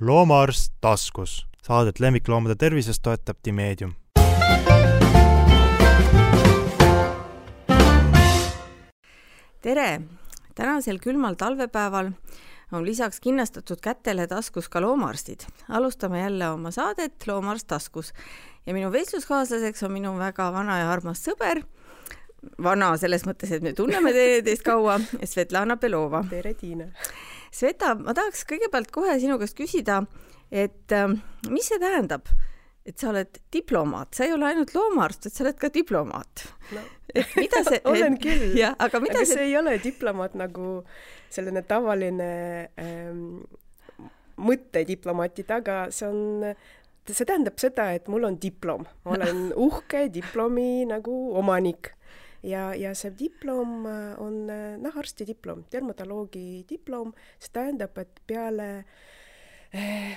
loomaarst taskus. Saadet lemmikloomade tervisest toetab Timeedium. tere! tänasel külmal talvepäeval on lisaks kinnastatud kätele taskus ka loomaarstid. alustame jälle oma saadet Loomaarst taskus ja minu vestluskaaslaseks on minu väga vana ja armas sõber, vana selles mõttes, et me tunneme teineteist kaua, Svetlana Belova. tere, Tiina! Sveta, ma tahaks kõigepealt kohe sinu käest küsida, et äh, mis see tähendab, et sa oled diplomaat, sa ei ole ainult loomaarst, vaid sa oled ka diplomaat. No. et mida see olen küll. jah, aga mida aga see, see ei ole diplomaat nagu selline tavaline ähm, mõte diplomaati taga, see on see tähendab seda, et mul on diplom, ma olen uhke diplomi nagu omanik ja, ja see diplom äh, on äh, noh, arsti diplom, dermatoloogi diplom, see tähendab, et peale eh,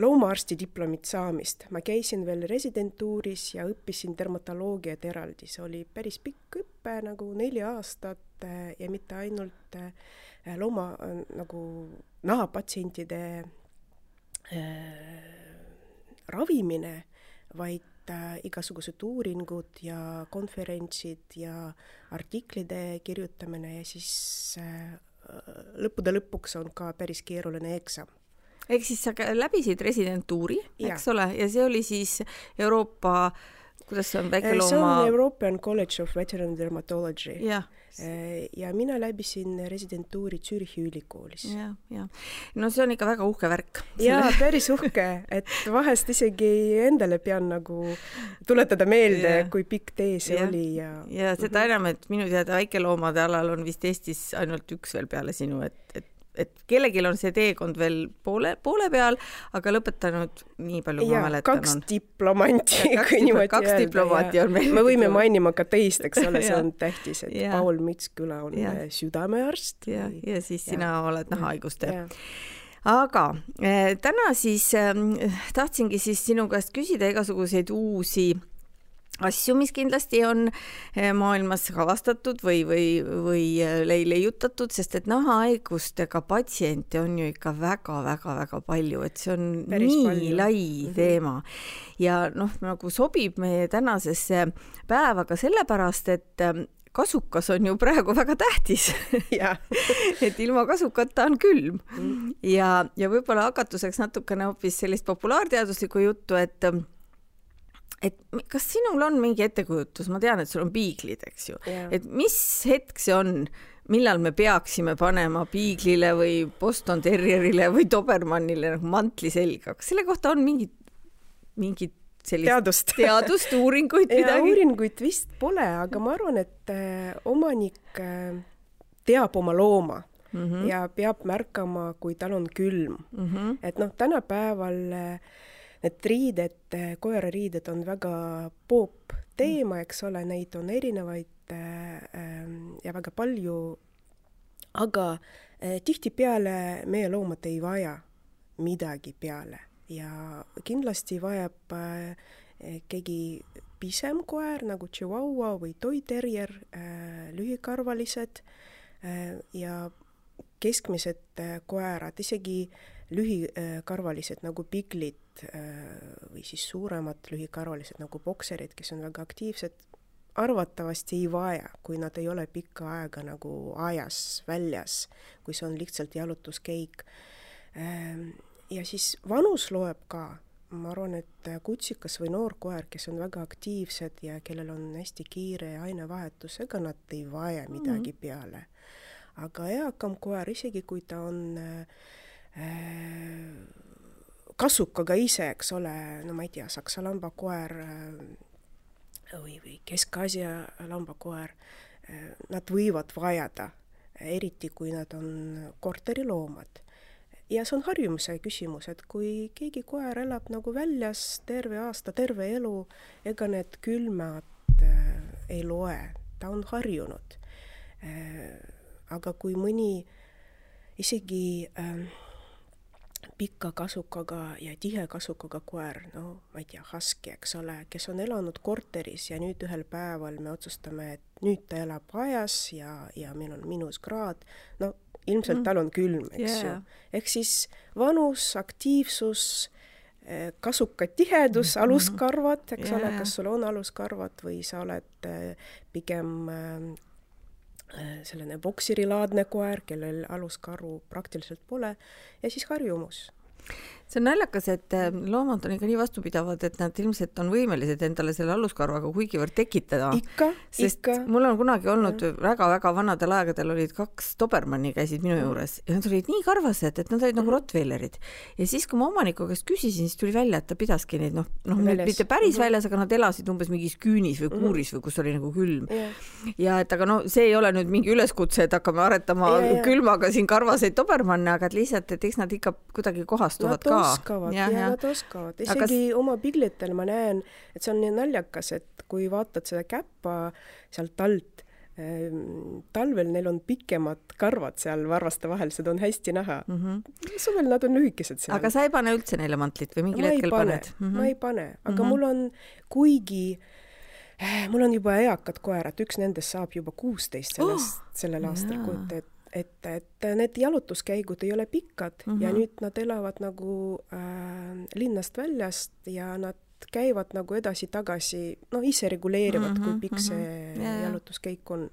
loomaarsti diplomit saamist ma käisin veel residentuuris ja õppisin dermatoloogiat eraldi, see oli päris pikk õpe, nagu neli aastat ja mitte ainult looma nagu nahapatsientide ravimine, vaid äh, igasugused uuringud ja konverentsid ja artiklite kirjutamine ja siis äh, lõppude lõpuks on ka päris keeruline eksam ehk siis sa läbisid residentuuri, eks ole, ja see oli siis Euroopa kuidas see on, väikelooma? see on European College of Veterinary Dermatology. jah. Ja mina läbisin residentuuri Zürichi ülikoolis. jah, jah. no see on ikka väga uhke värk. jaa, päris uhke, et vahest isegi endale pean nagu tuletada meelde, kui pikk tee see ja. oli ja ja seda enam, et minu teada väikeloomade alal on vist Eestis ainult üks veel peale sinu, et, et et kellelgi on see teekond veel poole, poole peal, aga lõpetanud nii palju ja, ma mäletan kaks diplomanti, kui niimoodi kaks öelda. diplomaati on meil. me võime mainima ka teist, eks ole, see on tähtis, et ja. Paul Mitsküla on ja. südamearst. ja, ja siis ja. sina oled nahahaiguste aga eh, täna siis eh, tahtsingi siis sinu käest küsida igasuguseid uusi asju, mis kindlasti on eh, maailmas avastatud või, või, või eh, leiutatud, sest et nahahaigustega patsiente on ju ikka väga-väga-väga palju, et see on Päris nii palju. lai mm -hmm. teema. ja noh, nagu sobib meie tänasesse päeva ka sellepärast, et eh, kasukas on ju praegu väga tähtis et ilma kasukata on külm mm. ja, ja võib-olla hakatuseks natukene hoopis sellist populaarteaduslikku juttu, et et kas sinul on mingi ettekujutus, ma tean, et sul on piiglid, eks ju, et mis hetk see on, millal me peaksime panema piiglile või Boston Terrierile või Dobermannile nagu mantli selga, kas selle kohta on mingit, mingit sellist teadust, teadust, uuringuid midagi? uuringuid vist pole, aga ma arvan, et äh, omanik äh, teab oma looma mm -hmm. ja peab märkama, kui tal on külm mm. -hmm. et noh, tänapäeval äh, need riided, koerariided on väga poop teema, eks ole, neid on erinevaid ähm, ja väga palju, aga äh, tihtipeale meie loomad ei vaja midagi peale ja kindlasti vajab äh, keegi pisem koer nagu Chihuahua või Toy Terrier, äh, lühikarvalised ja keskmised koerad, isegi lühikarvalised nagu piglid või siis suuremad lühikarvalised nagu bokserid, kes on väga aktiivsed, arvatavasti ei vaja, kui nad ei ole pikka aega nagu ajas väljas, kui see on lihtsalt jalutuskäik. ja siis vanus loeb ka, ma arvan, et kutsikas või noor koer, kes on väga aktiivsed ja kellel on hästi kiire ainevahetus, ega nad ei vaja midagi mm -hmm. peale. aga eakam koer, isegi kui ta on äh, kasukaga ise, eks ole, no ma ei tea, saksa lambakoer äh, või, või Kesk-Aasia lambakoer, äh, nad võivad vajada, eriti kui nad on korteriloomad. ja see on harjumuse küsimus, et kui keegi koer elab nagu väljas terve aasta, terve elu, ega need külmad äh, ei loe, ta on harjunud aga kui mõni isegi äh, pika kasukaga ja tihe kasukaga koer, no ma ei tea, husky, eks ole, kes on elanud korteris ja nüüd ühel päeval me otsustame, et nüüd ta elab ajas ja, ja meil on miinuskraad, no ilmselt mm. tal on külm, eks yeah. ju. ehk siis vanus, aktiivsus, eh, kasuka tihedus, mhm. aluskarvad, eks yeah, ole, kas sul on aluskarvad või sa oled eh, pigem selline bokserilaadne koer, kellel aluskarvu praktiliselt pole ja siis harjumus see on naljakas, et äh, loomad on ikka nii vastupidavad, et nad ilmselt on võimelised endale selle aluskarvaga kuigivõrd tekitada. ikka, ikka. mul on kunagi olnud väga-väga vanadel aegadel olid kaks dobermanni käisid minu juures ja nad olid nii karvased, et nad olid nagu rottweilerid. ja siis, kui ma omaniku käest küsisin, siis tuli välja, et ta pidaski neid noh, noh mitte päris mhm. väljas, aga nad elasid umbes mingis küünis või mhm. kuuris või kus oli nagu külm. ja et aga no see ei ole nüüd mingi üleskutse, et hakkame aretama ja, ja. külmaga siin karvaseid dobermanne, aga et lihtsalt, et eks nad ikka kuidagi kohastuvad nad ka oskavad ja, ja nad oskavad, isegi Aga... oma piglitel ma näen, et see on nii naljakas, et kui vaatad seda käppa sealt alt, ehm, talvel neil on pikemad karvad seal varvaste vahel, seda on hästi näha mm. -hmm. suvel nad on lühikesed seal. aga sa ei pane üldse neile mantlit või mingil hetkel pane, paned mm? -hmm. ma ei pane, aga mm -hmm. mul on, kuigi eh, mul on juba eakad koerad, üks nendest saab juba kuusteist sellest oh,, sellel aastal, kujuta ette et, et need jalutuskäigud ei ole pikad mm -hmm. ja mhm. nüüd nad elavad nagu äh, linnast väljast ja nad käivad nagu edasi-tagasi, noh, ise reguleerivad mm, -hmm, kui pikk mhm. see mm -hmm. jalutuskäik on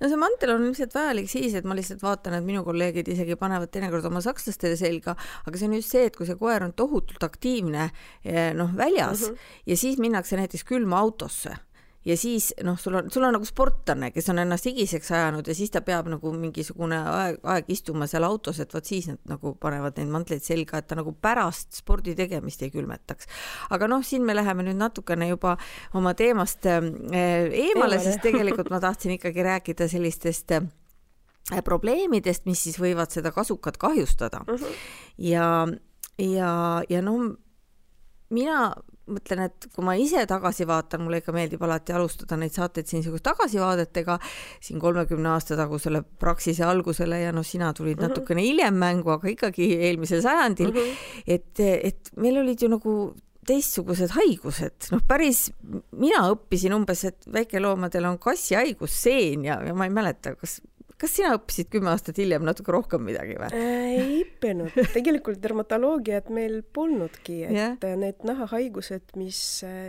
no see mantel on ilmselt vajalik siis, et ma lihtsalt vaatan, et minu kolleegid isegi panevad teinekord oma sakslastele selga, aga see on just see, et kui see koer on tohutult aktiivne eh, noh, väljas mm -hmm. ja siis minnakse näiteks külma autosse ja siis noh, sul on, sul on nagu sportlane, kes on ennast higiseks ajanud ja siis ta peab nagu mingisugune aeg, aeg istuma seal autos, et vot siis nad nagu panevad neid mantleid selga, et ta nagu pärast spordi tegemist ei külmetaks. aga noh, siin me läheme nüüd natukene juba oma teemast äh, eemale, sest tegelikult ma tahtsin ikkagi rääkida sellistest äh, probleemidest, mis siis võivad seda kasukat kahjustada uh. -huh. ja, ja, ja noh, mina mõtlen, et kui ma ise tagasi vaatan, mulle ikka meeldib alati alustada neid saateid siin niisuguste tagasivaadetega, siin kolmekümne aasta tagusele Praxise algusele ja noh, sina tulid mhm. -huh. natukene hiljem mängu, aga ikkagi eelmisel sajandil uh, -huh. et, et meil olid ju nagu teistsugused haigused, noh, päris, mina õppisin umbes, et väikeloomadel on kassihaigus, seen ja, ja ma ei mäleta, kas kas sina õppisid kümme aastat hiljem natuke rohkem midagi või? ei õppinud, tegelikult dermatoloogiat meil polnudki, et yeah. need nahahaigused, mis,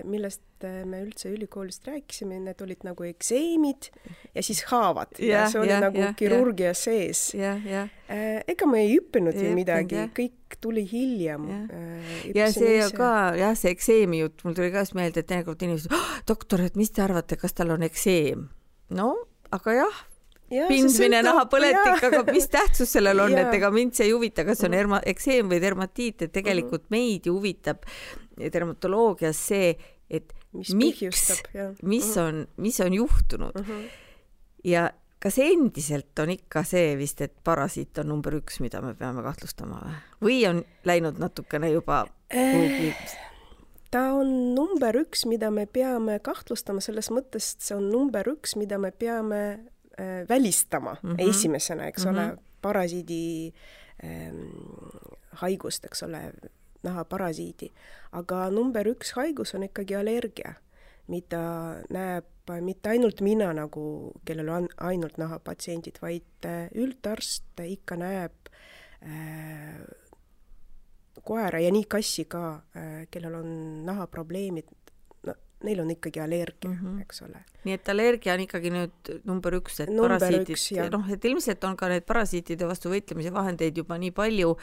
millest me üldse ülikoolist rääkisime, need olid nagu ekseemid ja siis haavad yeah, ja see oli yeah, nagu yeah, kirurgia yeah. sees yeah,. Yeah. ega me ei õppinud ju midagi yeah., kõik tuli hiljem ja see ise. ka jah, see ekseemi jutt, mul tuli ka just meelde, et teinekord inimesed oh,, doktor, et mis te arvate, kas tal on ekseem? no aga jah pindmine nahapõletik, aga mis tähtsus sellel on, et ega mind see ei huvita, kas on erma-, ekseem või dermatiit, et tegelikult mm -hmm. meid ju huvitab dermatoloogias see, et mis miks, mis mhm. on, mis on juhtunud mm. -hmm. ja kas endiselt on ikka see vist, et parasiit on number üks, mida me peame kahtlustama või, või on läinud natukene juba kuhugi äh, ta on number üks, mida me peame kahtlustama, selles mõttes see on number üks, mida me peame välistama mm -hmm. esimesena, eks mm -hmm. ole, parasiidi ähm, haigust, eks ole, nahaparasiidi. aga number üks haigus on ikkagi allergia, mida näeb mitte ainult mina nagu, kellel on ainult nahapatsiendid, vaid äh, üldarst ikka näeb äh, koera ja nii kassi ka äh,, kellel on nahaprobleemid neil on ikkagi allergia mm, -hmm. eks ole. nii et allergia on ikkagi nüüd number üks, et number parasiidid, noh, et ilmselt on ka neid parasiitide vastu võitlemise vahendeid juba nii palju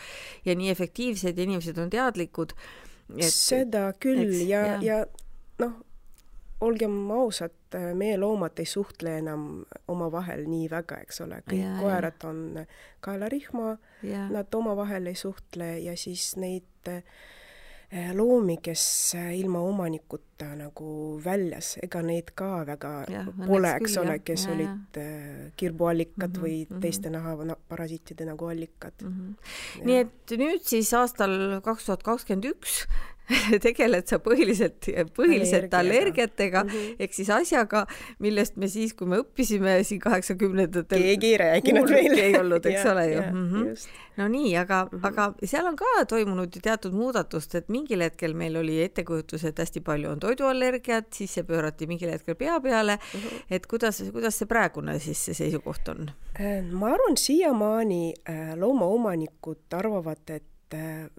ja nii efektiivsed ja inimesed on teadlikud seda küll eks, ja, ja, ja noh, olgem ausad, meie loomad ei suhtle enam omavahel nii väga, eks ole, kõik ja, koerad on kaelarihma, nad omavahel ei suhtle ja siis neid äh, loomi, kes eh, ilma omanikuta nagu väljas, ega neid ka väga ja, pole, eks ole, kes ja, olid ja. Eh, kirbuallikad mm -hmm, või mm -hmm. teiste nahaparasiitide nagu allikad mm. -hmm. nii et nüüd siis aastal kaks tuhat kakskümmend üks tegeled sa põhiliselt, põhiliselt allergiatega mm -hmm. ehk siis asjaga, millest me siis, kui me õppisime siin kaheksakümnendatel. keegi ei rääkinud meile. ei olnud, eks ole ju. Mm -hmm. no nii, aga mm, -hmm. aga seal on ka toimunud ju teatud muudatust, et mingil hetkel meil oli ettekujutus, et hästi palju on toiduallergiat, siis see pöörati mingil hetkel pea peale mm. -hmm. et kuidas, kuidas see praegune siis see seisukoht on? Äh, ma arvan, siiamaani äh, loomaomanikud arvavad, et äh,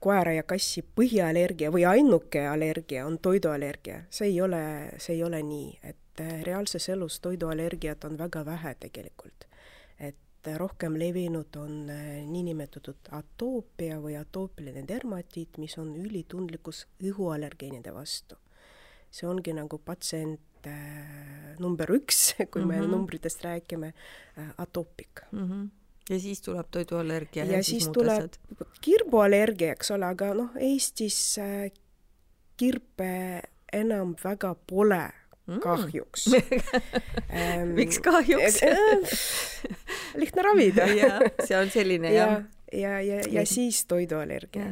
koera ja kassi põhiallergia või ainuke allergia on toiduallergia. see ei ole, see ei ole nii, et äh, reaalses elus toiduallergiat on väga vähe tegelikult. et äh, rohkem levinud on äh, niinimetatud atoopia või atoopiline dermatiit, mis on ülitundlikkus õhuallergeenide vastu. see ongi nagu patsient number üks, kui mm -hmm. me numbritest räägime, atoopik mm. -hmm ja siis tuleb toiduallergia ja, ja siis, siis tuleb kirbuallergia, eks ole, aga noh, Eestis äh, kirpe enam väga pole mm. kahjuks. Miks kahjuks? äh, lihtne ravida. See on selline jah. Ja ja, ja, ja siis toiduallergia.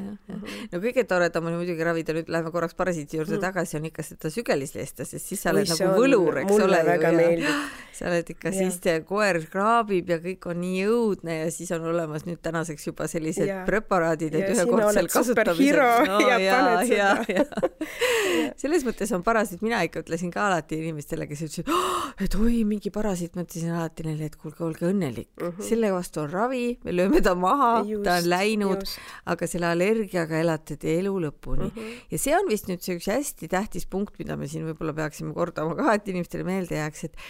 no kõige toredam on muidugi ravida, nüüd läheme korraks parasiidi juurde mm. tagasi, on ikka seda sügelislesta, sest siis sa oled nagu võlur, eks ole ju. sa oled ikka, siis koer kraabib ja kõik on nii õudne ja siis on olemas nüüd tänaseks juba sellised ja. preparaadid, et ühekordsel kasutamisel no, ja, ja, ja, ja. selles mõttes on parasiit, mina ikka ütlesin ka alati inimestele, kes ütlesid oh,, et oi, mingi parasiit, ma ütlesin alati neile, et kuulge, olge õnnelik mm, -hmm. selle vastu on ravi, me lööme ta maha just, ta on läinud, aga selle allergiaga elate te elu lõpuni mm. -hmm. ja see on vist nüüd see üks hästi tähtis punkt, mida me siin võib-olla peaksime kordama ka, et inimestele meelde jääks, et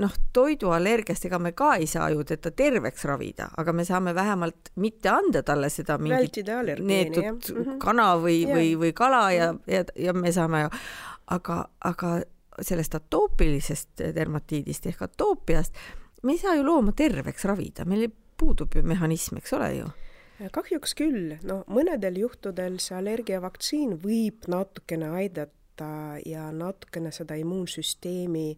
noh, toiduallergiast ega me ka ei saa ju teda terveks ravida, aga me saame vähemalt mitte anda talle seda mingit neetud mm -hmm. kana või või, või kala ja, ja, ja me saame ju, aga, aga sellest atoopilisest dermatiidist ehk atoopiast me ei saa ju looma terveks ravida, meil ei puudub ju mehhanism, eks ole ju? kahjuks küll, no mõnedel juhtudel see allergiavaktsiin võib natukene aidata ja natukene seda immuunsüsteemi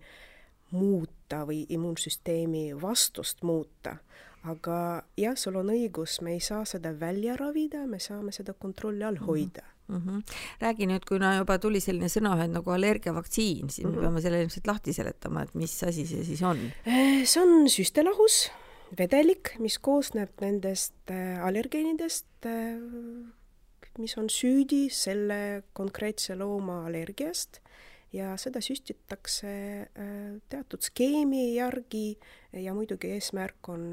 muuta või immuunsüsteemi vastust muuta. aga jah, sul on õigus, me ei saa seda välja ravida, me saame seda kontrolli all mhm. hoida mm. -hmm. räägi nüüd, kuna juba tuli selline sõnaühend nagu allergiavaktsiin, siis mm -hmm. me mhm. peame selle ilmselt lahti seletama, et mis asi see siis on? see on süstelahus vedelik, mis koosneb nendest äh, allergeenidest, äh, mis on süüdi selle konkreetse looma allergiast. Ja seda süstitakse äh, teatud skeemi järgi ja muidugi eesmärk on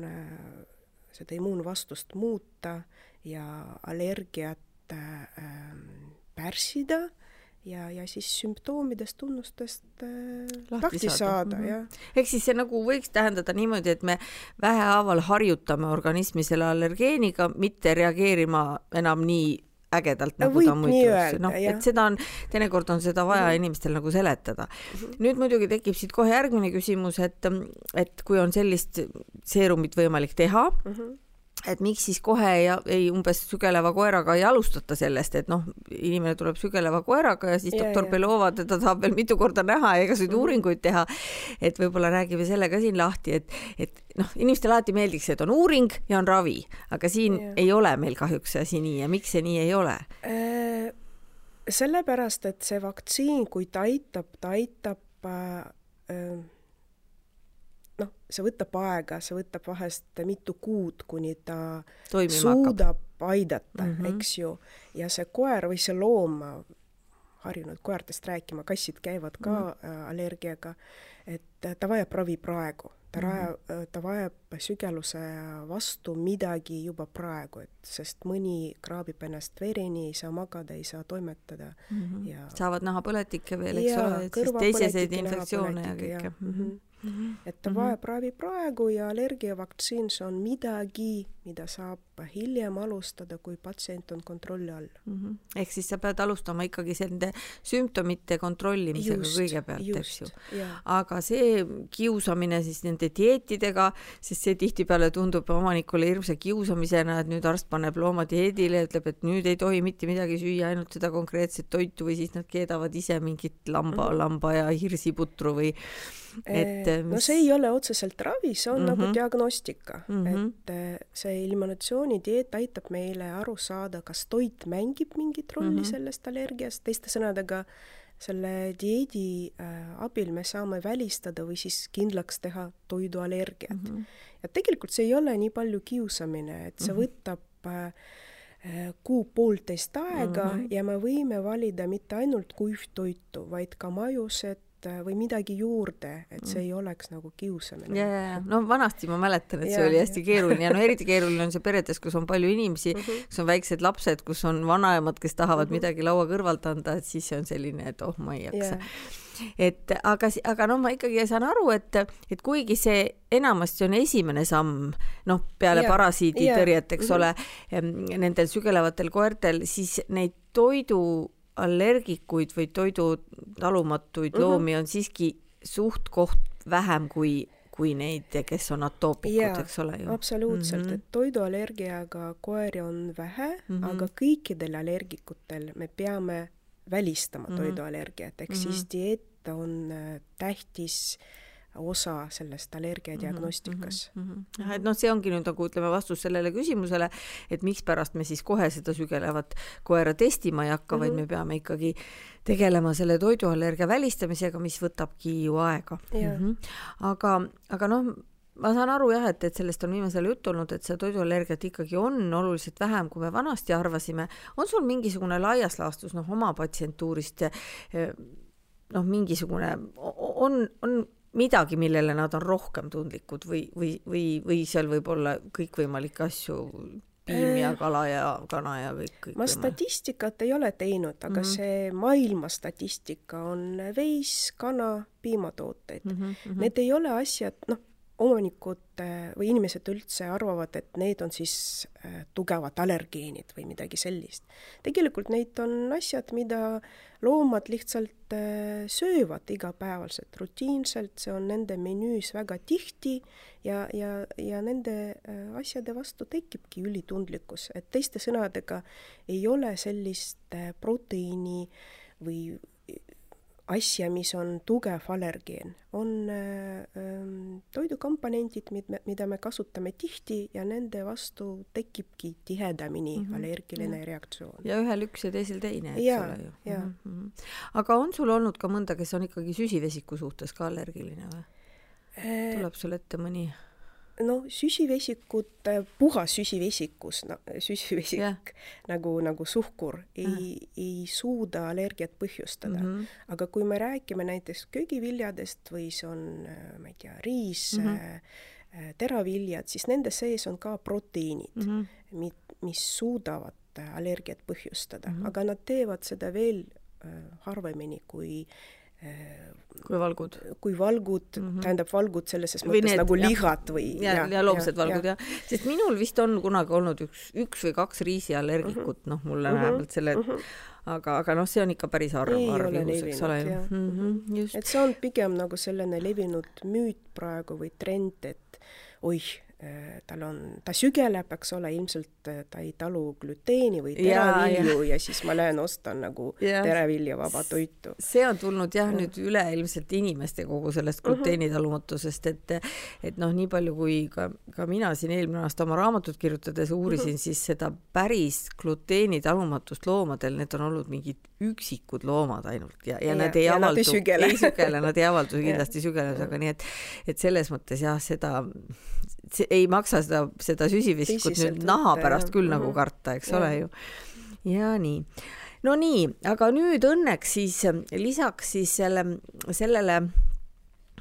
seda immuunvastust muuta ja allergiat pärssida ja, ja siis sümptoomidest, tunnustest äh, lahti, lahti saada, saada mm, -hmm. jah. ehk siis see nagu võiks tähendada niimoodi, et me vähehaaval harjutame organismi selle allergeeniga, mitte reageerima enam nii ägedalt, nagu Võib ta muidu, noh, et seda on, teinekord on seda vaja mm inimestel nagu seletada. Nüüd muidugi tekib siit kohe järgmine küsimus, et, et kui on sellist seerumit võimalik teha mm, -hmm et miks siis kohe ei, ei umbes sügeleva koeraga ei alustata sellest, et noh, inimene tuleb sügeleva koeraga ja siis ja, doktor. Belova teda tahab veel mitu korda näha ja igasuguseid mm -hmm. uuringuid teha. et võib-olla räägime selle ka siin lahti, et, et noh, inimestele alati meeldiks, et on uuring ja on ravi, aga siin ja. ei ole meil kahjuks see asi nii ja miks see nii ei ole äh,? sellepärast, et see vaktsiin, kui ta aitab, ta aitab äh noh, see võtab aega, see võtab vahest mitu kuud, kuni ta Toimima suudab hakkab. aidata mm, -hmm. eks ju. ja see koer või see loom, harjunud koertest rääkima, kassid käivad ka mm -hmm. allergiaga, et ta vajab ravi praegu ta mm -hmm. vajab, ta vajab sügeluse vastu midagi juba praegu, et sest mõni kraabib ennast vereni, ei saa magada, ei saa toimetada mm -hmm. ja saavad nahapõletikke veel, eks ole, et siis teiseseid infektsioone ja kõike. Mm -hmm. Mm -hmm. et mm -hmm. vajab ravi praegu ja allergiavaktsiin, see on midagi, mida saab hiljem alustada, kui patsient on kontrolli all mm. -hmm. ehk siis sa pead alustama ikkagi nende sümptomite kontrollimisega just, kõigepealt, eks ju. aga see kiusamine siis nende dieetidega, sest see tihtipeale tundub omanikule hirmsa kiusamisena, et nüüd arst paneb looma dieedile, ütleb, et nüüd ei tohi mitte midagi süüa, ainult seda konkreetset toitu või siis nad keedavad ise mingit lamba mm, -hmm. lamba ja hirsiputru või et mis... no see ei ole otseselt ravi, see on mm -hmm. nagu mhm. diagnostika mm, -hmm. et see eliminatsioonidieet aitab meile aru saada, kas toit mängib mingit rolli mm -hmm. sellest allergiast, teiste sõnadega selle dieedi abil me saame välistada või siis kindlaks teha toiduallergiat mm. -hmm. ja tegelikult see ei ole nii palju kiusamine, et see mm -hmm. võtab äh, kuu-poolteist aega mm -hmm. ja me võime valida mitte ainult kuivtoitu, vaid ka majused või midagi juurde, et see ei oleks nagu kiusamine. ja, ja, ja no vanasti ma mäletan, et see ja, oli hästi ja. keeruline ja no eriti keeruline on see peredes, kus on palju inimesi mm, -hmm. kus on väiksed lapsed, kus on vanaemad, kes tahavad mm -hmm. midagi laua kõrvalt anda, et siis see on selline, et oh, ma ei jaksa yeah et aga, aga noh, ma ikkagi saan aru, et, et kuigi see enamasti on esimene samm, noh, peale yeah, parasiiditõrjet, eks yeah. ole, nendel sügelevatel koertel, siis neid toiduallergikuid või toidutalumatuid mm -hmm. loomi on siiski suht-koht vähem kui kui neid, kes on atoopikud, eks ole ju. absoluutselt mm, -hmm. et toiduallergiaga koeri on vähe mm, -hmm. aga kõikidel allergikutel me peame välistama mm -hmm. toiduallergiat, ehk mm -hmm. siis dieet on äh, tähtis osa sellest allergiadiagnostikas mm. -hmm. jah, et noh, see ongi nüüd nagu ütleme vastus sellele küsimusele, et mikspärast me siis kohe seda sügelevat koera testima ei hakka mm, -hmm. vaid me peame ikkagi tegelema selle toiduallergia välistamisega, mis võtabki ju aega. Mm -hmm. aga, aga noh, ma saan aru jah, et, et sellest on viimasel ajal juttu olnud, et seda toiduallergiat ikkagi on oluliselt vähem, kui me vanasti arvasime. on sul mingisugune laias laastus noh, oma patsientuurist noh, mingisugune, on, on midagi, millele nad on rohkem tundlikud või, või, või, või seal võib olla kõikvõimalikke asju, piim ja kala ja kana ja kõik, kõik. ma statistikat ei ole teinud, aga mm -hmm. see maailma statistika on veis, kana, piimatooted mm. -hmm. Need ei ole asjad, noh omanikud äh, või inimesed üldse arvavad, et need on siis äh, tugevad allergeenid või midagi sellist. tegelikult neid on asjad, mida loomad lihtsalt äh, söövad igapäevaselt, rutiinselt, see on nende menüüs väga tihti ja, ja, ja nende asjade vastu tekibki ülitundlikkus, et teiste sõnadega ei ole sellist proteiini või asja, mis on tugev allergeen, on äh, ähm, toidukomponendid, mida me kasutame tihti ja nende vastu tekibki tihedamini mm -hmm. allergiline ja. reaktsioon. ja ühel üks ja teisel teine, eks ja, ole ju. Mm -hmm. aga on sul olnud ka mõnda, kes on ikkagi süsivesiku suhtes ka allergiline või? Äh, tuleb sul ette mõni? No süsivesikut, puhas süsivesikus no,, süsivesik yeah. nagu, nagu suhkur ei uh, -huh. ei suuda allergiat põhjustada mm. -hmm. aga kui me räägime näiteks köögiviljadest või see on, ma ei tea, riis mm, -hmm. teraviljad, siis nende sees on ka proteiinid mm, -hmm. mis suudavad allergiat põhjustada mm, -hmm. aga nad teevad seda veel harvemini kui äh, kui valgud. kui valgud mm, -hmm. tähendab valgud selles mõttes need, nagu lihad või ja, ja, ja loomsed ja, valgud jah ja. ja., sest minul vist on kunagi olnud üks, üks või kaks riisiallergikut -hmm. noh, mulle mm -hmm. vähemalt selle mm, -hmm. aga, aga noh, see on ikka päris harv, harv juhus, eks ole ju mm. -hmm, et see on pigem nagu selline levinud müüt praegu või trend, et oih, Äh, tal on, ta sügeleb, eks ole, ilmselt äh, ta ei talu glüteeni või teravilju ja, ja. ja siis ma lähen ostan nagu ja. teraviljavaba toitu. see on tulnud jah ja. nüüd üleilmselt inimeste kogu sellest mhm. glüteenitalumatusest, et et noh, nii palju kui ka, ka mina siin eelmine aasta oma raamatut kirjutades uurisin mm, -hmm. siis seda päris glüteenitalumatust loomadel, need on olnud mingid üksikud loomad ainult ja, ja, ja nad ei ja avaldu, ei sügele, nad ei avaldu kindlasti sügelemisega, nii et et selles mõttes jah, seda ei maksa seda, seda süsivesikut nüüd naha pärast küll nagu karta, eks ja. ole ju. ja nii. no nii, aga nüüd õnneks siis lisaks siis selle, sellele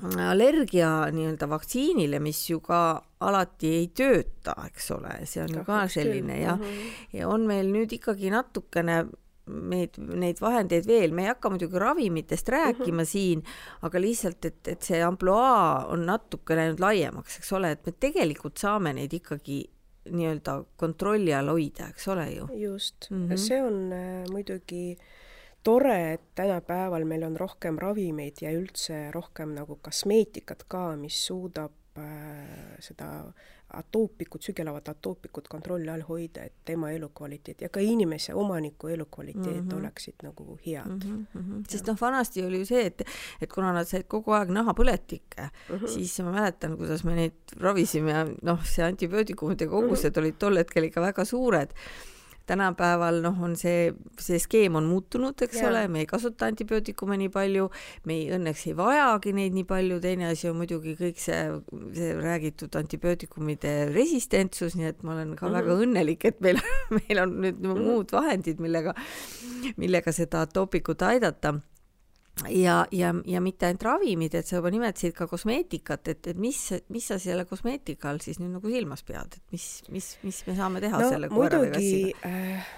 allergia nii-öelda vaktsiinile, mis ju ka alati ei tööta, eks ole, see on ju ka selline ja, mhm. ja on meil nüüd ikkagi natukene meid, neid vahendeid veel, me ei hakka muidugi ravimitest rääkima mm -hmm. siin, aga lihtsalt, et, et see ampluaa on natuke läinud laiemaks, eks ole, et me tegelikult saame neid ikkagi nii-öelda kontrolli all hoida, eks ole ju. just mm, -hmm. see on äh, muidugi tore, et tänapäeval meil on rohkem ravimeid ja üldse rohkem nagu kosmeetikat ka, mis suudab seda atoopikut, sügelavat atoopikut kontrolli all hoida, et tema elukvaliteet ja ka inimese, omaniku elukvaliteet mm -hmm. oleksid nagu head mm. -hmm. sest noh, vanasti oli ju see, et, et kuna nad said kogu aeg nahapõletikke mm, -hmm. siis ma mäletan, kuidas me neid ravisime ja noh, see antibiootikumide kogused mm -hmm. olid tol hetkel ikka väga suured tänapäeval noh, on see, see skeem on muutunud, eks ja. ole, me ei kasuta antibiootikume nii palju, me ei, õnneks ei vajagi neid nii palju, teine asi on muidugi kõik see, see räägitud antibiootikumide resistentsus, nii et ma olen ka mm -hmm. väga õnnelik, et meil, meil on nüüd mm -hmm. muud vahendid, millega, millega seda toopikut aidata ja, ja, ja mitte ainult ravimid, et sa juba nimetasid ka kosmeetikat, et, et mis, mis sa selle kosmeetika all siis nüüd nagu silmas pead, et mis, mis, mis me saame teha no, selle koera või kassiga äh,?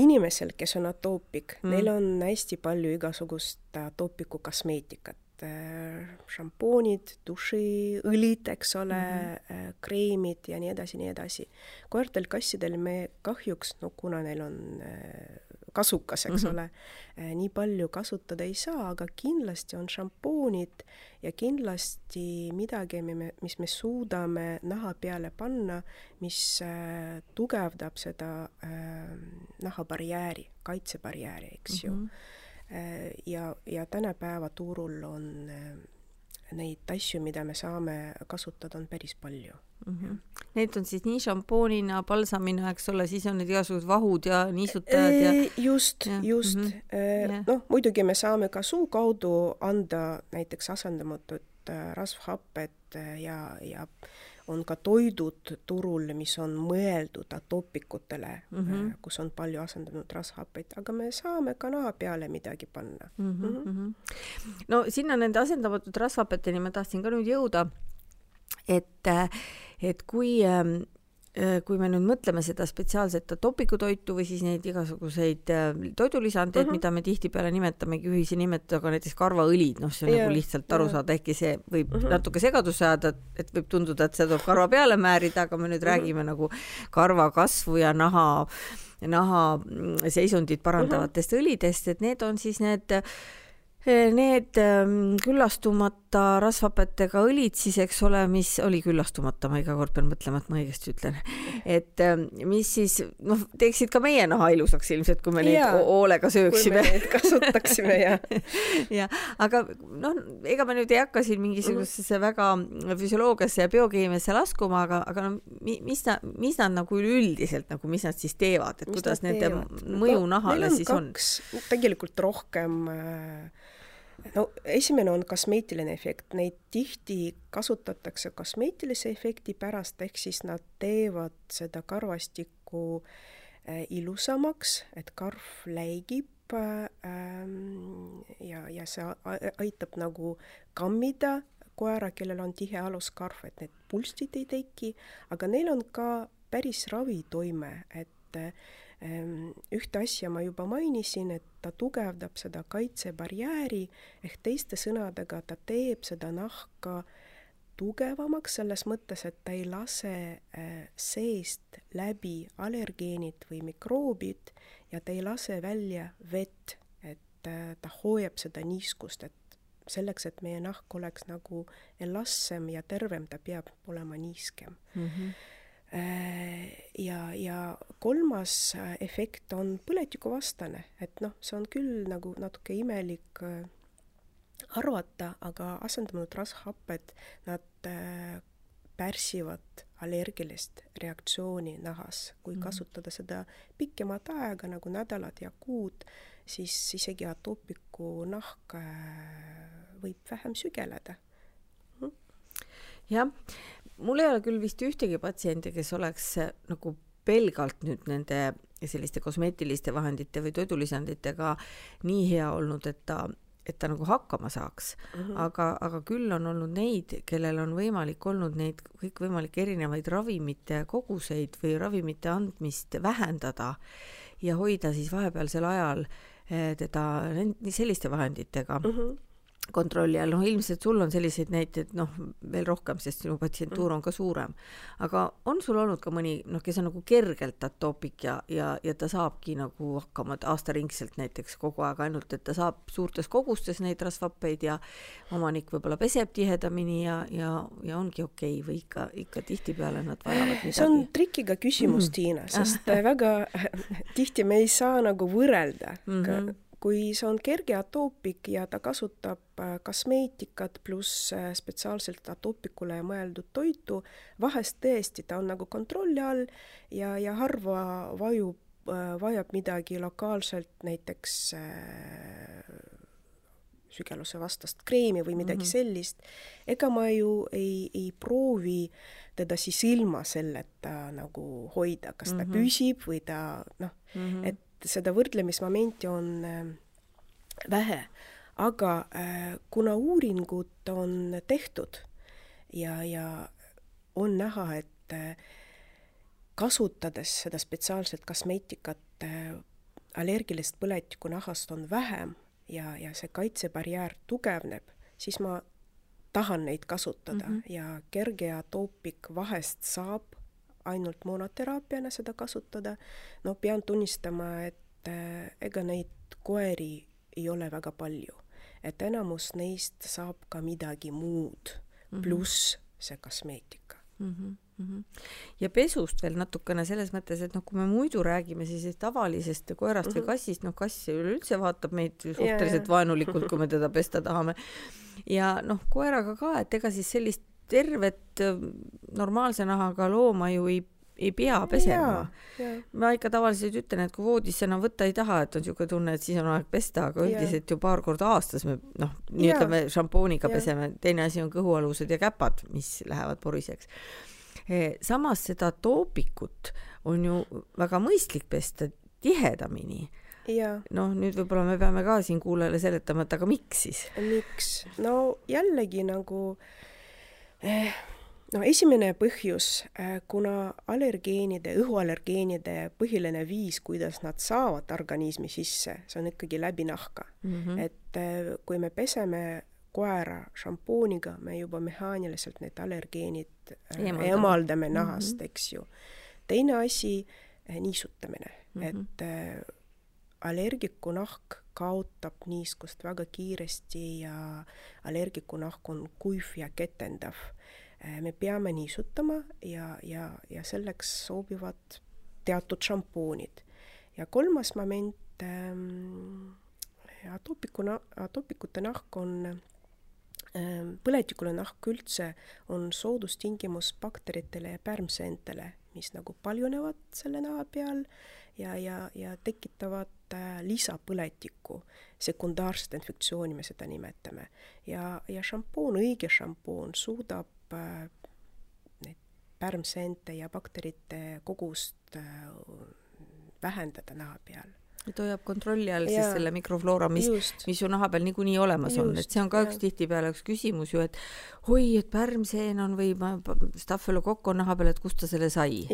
inimesel, kes on atoopik mm., neil on hästi palju igasugust atoopiku kosmeetikat äh,, šampoonid, dušiõlid, eks ole mm, -hmm. äh, kreemid ja nii edasi, nii edasi. koertel, kassidel me kahjuks, no kuna neil on äh, kasukas, eks mm -hmm. ole. Äh, nii palju kasutada ei saa, aga kindlasti on šampoonid ja kindlasti midagi, mis me suudame naha peale panna, mis äh, tugevdab seda äh, nahabarjääri, kaitsebarjääri, eks mm -hmm. ju. Ja, ja tänapäeva turul on neid asju, mida me saame kasutada, on päris palju mm. -hmm. Need on siis nii šampoonina, palsamina, eks ole, siis on need igasugused vahud ja niisutajad ja just, just mm. -hmm. noh, muidugi me saame ka suu kaudu anda näiteks asendamatud äh, rasvhapped äh, ja, ja on ka toidud turul, mis on mõeldud atoopikutele mm, -hmm. kus on palju asendunud rasvhappeid, aga me saame ka naha peale midagi panna mm. -hmm. Mm -hmm. no sinna nende asendamatud rasvhapeteni ma tahtsin ka nüüd jõuda, et, et kui ähm, Äh, kui me nüüd mõtleme seda spetsiaalset topikutoitu või siis neid igasuguseid äh, toidulisandeid mm, -hmm. mida me tihtipeale nimetamegi ühise nimetajaga näiteks karvaõlid, noh, see on yeah, nagu lihtsalt aru yeah. saada, ehkki see võib mm -hmm. natuke segadusse ajada, et võib tunduda, et seda tuleb karva peale määrida, aga me nüüd mm -hmm. räägime nagu karva kasvu ja naha, naha seisundit parandavatest mm -hmm. õlidest, et need on siis need äh, Need ähm, küllastumata rasvhapetega õlid siis, eks ole, mis oli küllastumata, ma iga kord pean mõtlema, et ma õigesti ütlen, et ähm, mis siis noh, teeksid ka meie naha ilusaks ilmselt, kui me neid ja, hoolega sööksime. kui me neid kasutaksime ja ja aga noh, ega me nüüd ei hakka siin mingisugusesse väga füsioloogiasse ja biokeemiasse laskuma, aga, aga no mis nad, mis nad nagu üleüldiselt nagu, mis nad siis teevad, et mis kuidas nende teevad? mõju no, nahale siis on? tegelikult rohkem äh, no esimene on kosmeetiline efekt, neid tihti kasutatakse kosmeetilise efekti pärast, ehk siis nad teevad seda karvastikku äh, ilusamaks, et karv läigib ähm, ja, ja see aitab nagu kammida koera, kellel on tihe aluskarv, et need pulstid ei teki, aga neil on ka päris ravitoime, et äh, ühte asja ma juba mainisin, et ta tugevdab seda kaitsebarjääri ehk teiste sõnadega ta teeb seda nahka tugevamaks selles mõttes, et ta ei lase eh, seest läbi allergeenid või mikroobid ja ta ei lase välja vett, et eh, ta hoiab seda niiskust, et selleks, et meie nahk oleks nagu elastsem ja tervem, ta peab olema niiskem mm. -hmm ja, ja kolmas äh, efekt on põletikuvastane, et noh, see on küll nagu natuke imelik äh, arvata, aga asendunud rasvhapped, nad pärsivad allergilist reaktsiooni nahas. kui mm. kasutada seda pikemat aega, nagu nädalad ja kuud, siis isegi atoopiku nahk võib vähem sügeleda mm.. jah mul ei ole küll vist ühtegi patsienti, kes oleks äh, nagu pelgalt nüüd nende selliste kosmeetiliste vahendite või toidulisanditega nii hea olnud, et ta, et ta nagu hakkama saaks mm. -hmm. aga, aga küll on olnud neid, kellel on võimalik olnud neid kõikvõimalikke erinevaid ravimite koguseid või ravimite andmist vähendada ja hoida siis vahepealsel ajal äh, teda selliste vahenditega mm. -hmm kontrolli all, noh ilmselt sul on selliseid näiteid noh, veel rohkem, sest sinu patsientuur on ka suurem. aga on sul olnud ka mõni noh, kes on nagu kergelt atoopik ja, ja, ja ta saabki nagu hakkama aastaringselt näiteks kogu aeg ainult, et ta saab suurtes kogustes neid rasvhappeid ja omanik võib-olla peseb tihedamini ja, ja, ja ongi okei okay, või ikka, ikka tihtipeale nad vajavad midagi? see on trikiga küsimus mm, -hmm. Tiina, sest väga tihti me ei saa nagu võrrelda mm. -hmm kui see on kerge atoopik ja ta kasutab äh, kosmeetikat pluss äh, spetsiaalselt atoopikule mõeldud toitu, vahest tõesti ta on nagu kontrolli all ja, ja harva vajub, äh, vajab midagi lokaalselt, näiteks sügeluse vastast kreemi või midagi mm -hmm. sellist, ega ma ju ei, ei proovi teda siis ilma selleta nagu hoida, kas ta mm -hmm. püsib või ta noh mm, -hmm. et seda võrdlemismomenti on äh, vähe, aga äh, kuna uuringud on tehtud ja, ja on näha, et äh, kasutades seda spetsiaalset kosmeetikat allergilist põletikku nahast on vähem ja, ja see kaitsebarjäär tugevneb, siis ma tahan neid kasutada mm -hmm. ja kerge atoopik vahest saab ainult monoteraapiana seda kasutada. no pean tunnistama, et äh, ega neid koeri ei ole väga palju, et enamus neist saab ka midagi muud mm -hmm. pluss see kosmeetika mm. -hmm. Mm -hmm. ja pesust veel natukene selles mõttes, et noh, kui me muidu räägime siis tavalisest koerast mm -hmm. või mhm. kassist, noh kass üleüldse vaatab meid suhteliselt yeah, yeah. vaenulikult, kui me teda pesta tahame. ja noh, koeraga ka, et ega siis sellist tervet normaalse nahaga looma ju ei ei pea pesema. ma ikka tavaliselt ütlen, et kui voodisse enam võtta ei taha, et on niisugune tunne, et siis on aeg pesta, aga üldiselt ju paar korda aastas me noh, nii ütleme šampooniga peseme, teine asi on kõhualused ja käpad, mis lähevad poriseks. E, samas seda toopikut on ju väga mõistlik pesta tihedamini noh, nüüd võib-olla me peame ka siin kuulajale seletama, et aga miks siis? miks? no jällegi nagu eh, no esimene põhjus, äh, kuna allergeenide, õhuallergeenide põhiline viis, kuidas nad saavad organismi sisse, see on ikkagi läbi nahka mm. -hmm. et äh, kui me peseme koera šampooniga, me juba mehaaniliselt need allergeenid äh, eemaldame, eemaldame nahast mm, -hmm. eks ju. teine asi, niisutamine mm, -hmm. et allergiku nahk kaotab niiskust väga kiiresti ja allergiku nahk on kuiv ja ketendav Äh, me peame niisutama ja, ja, ja selleks sobivad teatud šampoonid. ja kolmas moment ähm,, atoopikuna, atoopikute nahk on ähm,, põletikule nahk üldse on soodustingimus bakteritele ja pärmseentele, mis nagu paljunevad selle naha peal ja, ja, ja tekitavad äh, lisapõletikku, sekundaarset infektsiooni me seda nimetame. ja, ja šampoon, õige šampoon suudab Äh, neid pärmseente ja bakterite kogust äh, vähendada naha peal et hoiab kontrolli all ja, siis selle mikrofloora, mis, mis ju naha peal niikuinii olemas just, on, et see on ka ja. üks tihtipeale üks küsimus ju, et oi, et pärmseen on või staffelokokk on naha peal, et kust ta selle sai.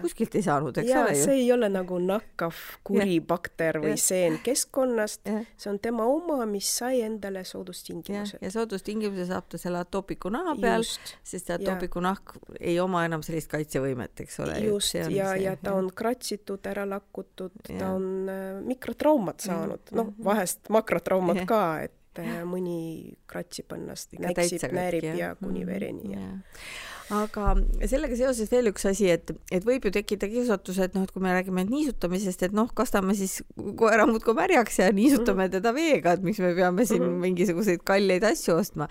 kuskilt ei saanud, eks ja, ole ju. see ei ole nagu nakkav kuri bakter või ja. seen keskkonnast, see on tema oma, mis sai endale soodustingimused. ja soodustingimuse saab ta selle atoopiku naha peal, sest see atoopiku nahk ei oma enam sellist kaitsevõimet, eks ole. just, ja, ja ta on kratsitud, ära lakkutud, ta on äh, mikrotraumat saanud noh, mhm. vahest makrotraumat yeah. ka, et äh, mõni kratsib ennast, näksib, näärib ja, ja kuni mhm. vereni ja yeah aga sellega seoses veel üks asi, et, et võib ju tekkida kiusatus, et noh, et kui me räägime niisutamisest, et noh, kastame siis koera muudkui märjaks ja niisutame mhm. teda veega, et miks me peame siin mingisuguseid kalleid asju ostma.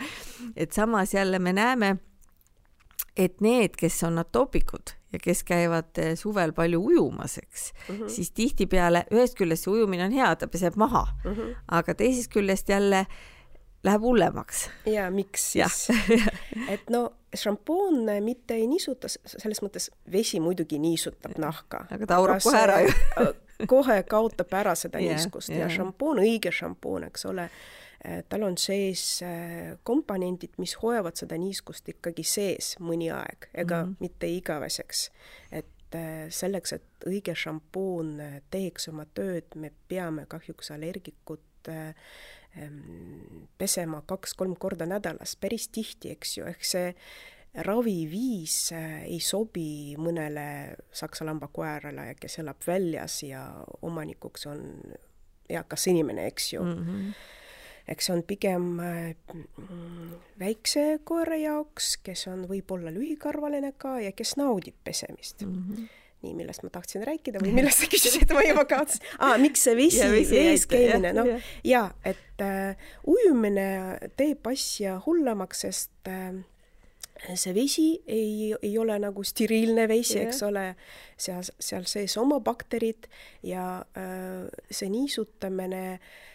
et samas jälle me näeme, et need, kes on atoopikud ja kes käivad eh, suvel palju ujumas, eks mm, -hmm. siis tihtipeale ühest küljest see ujumine on hea, ta peseb maha mm, -hmm. aga teisest küljest jälle läheb hullemaks. ja miks siis? et no šampoon mitte ei niisuta, selles mõttes vesi muidugi niisutab nahka. aga ta aurab kohe ära ju kohe kaotab ära seda niiskust ja, ja šampoon, õige šampoon, eks ole Äh, tal on sees äh, komponendid, mis hoiavad seda niiskust ikkagi sees mõni aeg, ega mm -hmm. mitte igaveseks. et äh, selleks, et õige šampoon teeks oma tööd, me peame kahjuks allergikut pesema kaks-kolm korda nädalas, päris tihti, eks ju, ehk see raviviis ei sobi mõnele saksa lambakoerale, kes elab väljas ja omanikuks on eakas inimene, eks ju mm. -hmm eks see on pigem väikse koera jaoks, kes on võib-olla lühikarvaline ka ja kes naudib pesemist mm. -hmm nii, millest ma tahtsin rääkida või millest sa küsisid, ma juba kaotasin ah,. miks see vesi, vees käimine, noh ja, ja, et äh, ujumine teeb asja hullemaks, sest äh, see vesi ei, ei ole nagu steriilne vesi, eks ole, seal, seal sees oma bakterid ja äh, see niisutamine ähm,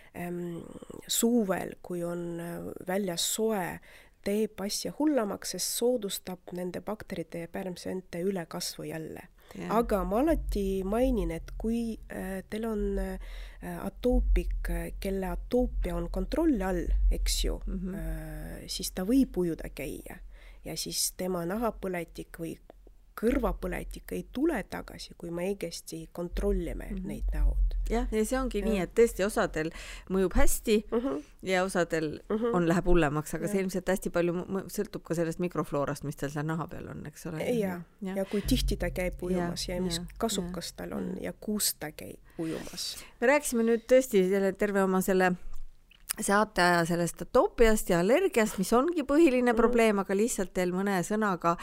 suvel, kui on äh, väljas soe, teeb asja hullemaks, sest soodustab nende bakterite ja pärmseente ülekasvu jälle Yeah. aga ma alati mainin, et kui äh, teil on äh, atoopik, kelle atoopia on kontrolli all, eks ju mm, -hmm. siis ta võib ujuda käia ja siis tema nahapõletik või kõrvapõletik ei tule tagasi, kui me õigesti kontrollime mm -hmm. neid näod. jah, ja see ongi ja. nii, et tõesti osadel mõjub hästi mm -hmm. ja osadel mm -hmm. on, läheb hullemaks, aga ja. see ilmselt hästi palju sõltub ka sellest mikrofloorast, mis tal seal naha peal on, eks ole. ja, ja., ja kui tihti ta käib ujumas ja, ja mis ja, kasukas ja. tal on ja kus ta käib ujumas. me rääkisime nüüd tõesti selle terve oma selle saateaja sellest atoopiast ja allergiast, mis ongi põhiline mm. probleem, aga lihtsalt veel mõne sõnaga,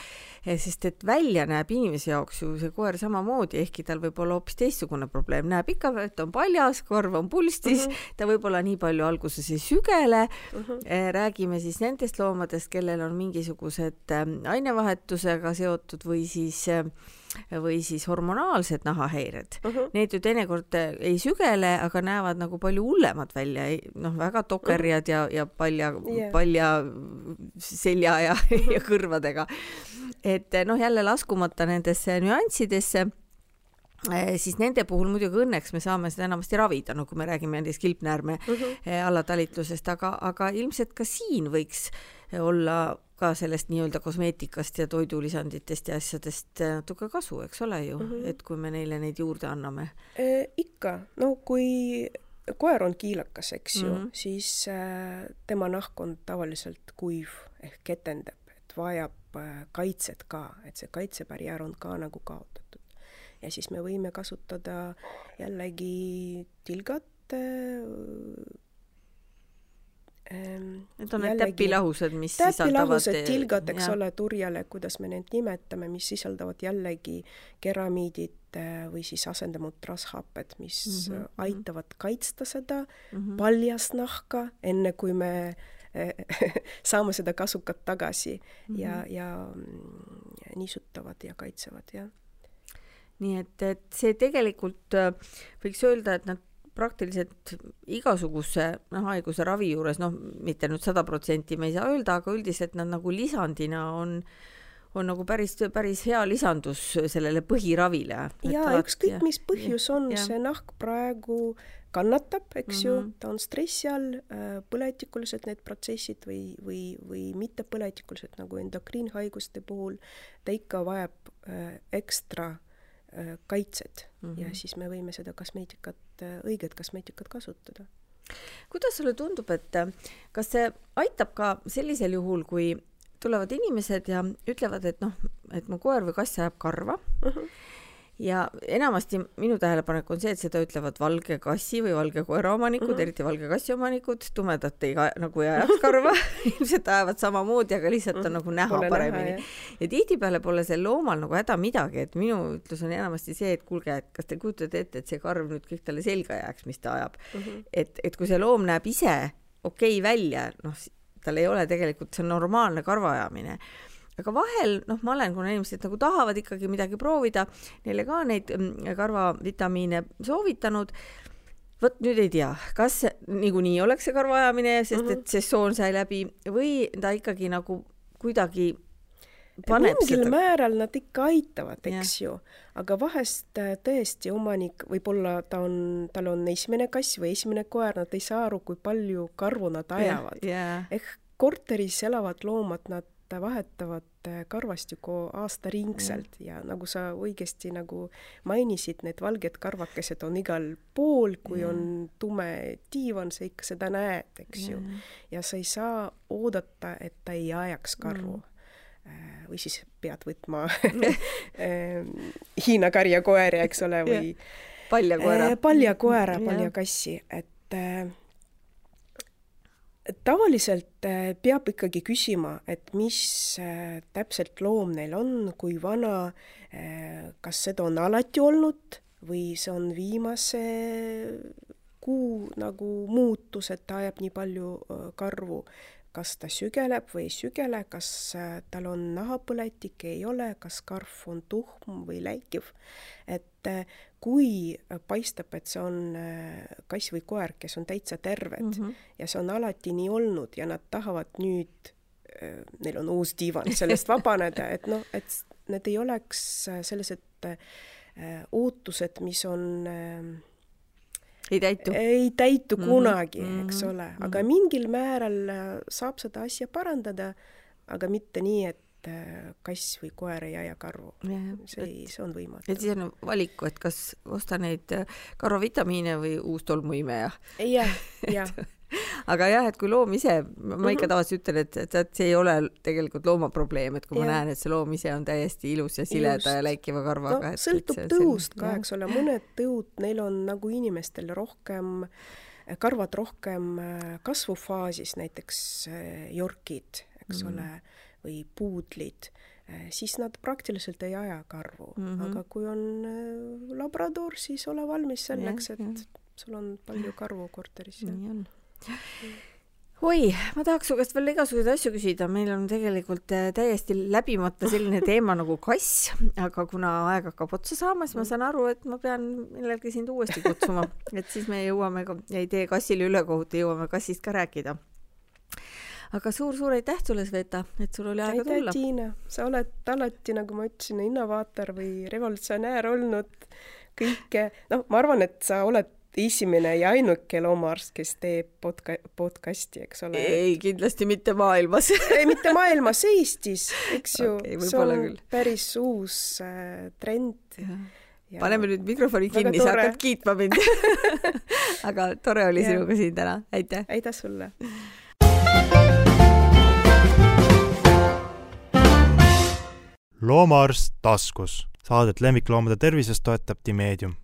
eh, sest et välja näeb inimese jaoks ju see koer samamoodi, ehkki tal võib olla hoopis teistsugune probleem, näeb ikka, et on paljas, korv on pulstis mm, -hmm. ta võib-olla nii palju alguses ei sügele mm. -hmm. räägime siis nendest loomadest, kellel on mingisugused eh, ainevahetusega seotud või siis äh, või siis hormonaalsed nahahäired uh, -huh. need ju teinekord äh, ei sügele, aga näevad nagu palju hullemad välja, noh, väga tokerjad ja, ja palja yeah., palja selja ja, ja kõrvadega. et äh, noh, jälle laskumata nendesse nüanssidesse äh, siis nende puhul muidugi õnneks me saame seda enamasti ravida, no kui me räägime näiteks kilpnäärme uh -huh. allatalitlusest, aga, aga ilmselt ka siin võiks olla ka sellest nii-öelda kosmeetikast ja toidulisanditest ja asjadest äh, natuke kasu, eks ole ju mm, -hmm. et kui me neile neid juurde anname e,. ikka, no kui koer on kiilakas, eks ju mm, -hmm. siis äh, tema nahk on tavaliselt kuiv ehk ketendab, et vajab äh, kaitset ka, et see kaitsebarjäär on ka nagu kaotatud. ja siis me võime kasutada jällegi tilgat äh,, Need on need täpilahused, mis täpilahused, sisaldavad tilgad, eks ja. ole, turjale, kuidas me neid nimetame, mis sisaldavad jällegi keramiidid äh, või siis asendamud rasvhapped, mis mm -hmm. aitavad kaitsta seda mm -hmm. paljast nahka, enne kui me saame seda kasukat tagasi mm -hmm. ja, ja niisutavad ja kaitsevad, jah. nii et, et see tegelikult võiks öelda, et nad praktiliselt igasuguse noh, haiguse ravi juures, noh, mitte nüüd sada protsenti me ei saa öelda, aga üldiselt nad nagu lisandina on on nagu päris, päris hea lisandus sellele põhiravile. jaa, ükskõik mis põhjus on, see nahk praegu kannatab, eks mm -hmm. ju, mhm. ta on stressi all, äh, põletikulised need protsessid või, või, või mittepõletikulised nagu endokriinhaiguste puhul, ta ikka vajab äh, ekstra Äh, kaitset mm -hmm. ja siis me võime seda kosmeetikat, äh, õiget kosmeetikat kasutada. kuidas sulle tundub, et äh, kas see aitab ka sellisel juhul, kui tulevad inimesed ja ütlevad, et noh, et mu koer või kass ajab karva mm, -hmm ja enamasti minu tähelepanek on see, et seda ütlevad valge kassi või valge koera omanikud mm, -hmm. eriti valge kassi omanikud, tumedat ei nagu ei ajaks karva ilmselt ajavad samamoodi, aga lihtsalt on mm -hmm. nagu näha pole paremini. Ja tihtipeale pole sel loomal nagu häda midagi, et minu ütlus on enamasti see, et kuulge, et kas te kujutate ette, et see karv nüüd kõik talle selga jääks, mis ta ajab mm. -hmm. et, et kui see loom näeb ise okei okay välja, noh, tal ei ole tegelikult, see on normaalne karvaajamine aga vahel noh, ma olen, kuna inimesed nagu tahavad ikkagi midagi proovida, neile ka neid mm, karvavitamiine soovitanud. vot nüüd ei tea, kas niikuinii oleks see karvaajamine, sest mm -hmm. et sessioon sai läbi või ta ikkagi nagu kuidagi paneb mingil seda... määral nad ikka aitavad, eks ja. ju, aga vahest äh, tõesti omanik, võib-olla ta on, tal on esimene kass või esimene koer, nad ei saa aru, kui palju karvu nad ajavad. ehk korteris elavad loomad, nad vahetavad äh, karvastikku aastaringselt ja nagu sa õigesti nagu mainisid, need valged karvakesed on igal pool, kui ja. on tume diivan, sa ikka seda näed, eks ja. ju. ja sa ei saa oodata, et ta ei ajaks karvu mm või siis pead võtma Hiina karjakoeri, eks ole, või paljakoera. paljakoera, paljakassi, et tavaliselt äh, peab ikkagi küsima, et mis äh, täpselt loom neil on, kui vana, äh, kas seda on alati olnud või see on viimase kuu nagu muutus, et ta ajab nii palju karvu kas ta sügeleb või ei sügele, kas tal on nahapõletik, ei ole, kas karv on tuhm või läikiv. et kui paistab, et see on äh, kass või koer, kes on täitsa terved mm -hmm. ja see on alati nii olnud ja nad tahavad nüüd, neil on uus diivan, sellest vabaneda, et noh, et need ei oleks sellised ootused, mis on äh, ei täitu? ei täitu mhm. kunagi mm, -hmm. eks ole, aga -hmm. mingil määral äh, saab seda asja parandada, aga mitte nii, et äh, kass või koer ei aja karvu. see, see on võimatu. et siis on valiku, et kas osta neid äh, karvavitamiine või uus tolmuimeja. jah, jah aga jah, et kui loom ise, ma ikka mhm. tavaliselt ütlen, et, et, et see ei ole tegelikult looma probleem, et kui ja. ma näen, et see loom ise on täiesti ilus ja sileda Just. ja läikiva karvaga no,. sõltub et tõust ka, eks ole, mõned tõud, neil on nagu inimestel rohkem, karvad rohkem äh, kasvufaasis, näiteks jorkid, eks mm. ole, või puudlid äh, siis nad praktiliselt ei aja karvu mm, -hmm. aga kui on labrador, siis ole valmis selleks, et ja. sul on palju karvu korteris. nii on oi, ma tahaks su käest veel igasuguseid asju küsida, meil on tegelikult äh, täiesti läbimata selline teema nagu kass, aga kuna aeg hakkab otsa saama, siis ma saan aru, et ma pean millalgi sind uuesti kutsuma, et siis me jõuame ka, ei tee kassile ülekohut ja jõuame kassist ka rääkida. Aga suur-suur aitäh sulle, Sveta, et sul oli aega aitäh, tulla. Tiina, sa oled alati, nagu ma ütlesin, innovaator või revolutsionäär olnud kõike, noh, ma arvan, et sa oled esimene ja ainuke loomaarst, kes teeb podca-, podcasti, eks ole. ei, kindlasti mitte maailmas ei, mitte maailmas, Eestis, eks ju okay,. see on küll. päris uus äh, trend. Ja paneme nüüd mikrofoni kinni, sa hakkad kiitma mind aga tore oli ja. sinuga siin täna, aitäh. aitäh sulle. Loomaarst taskus, saadet lemmikloomade tervisest toetab Timeedium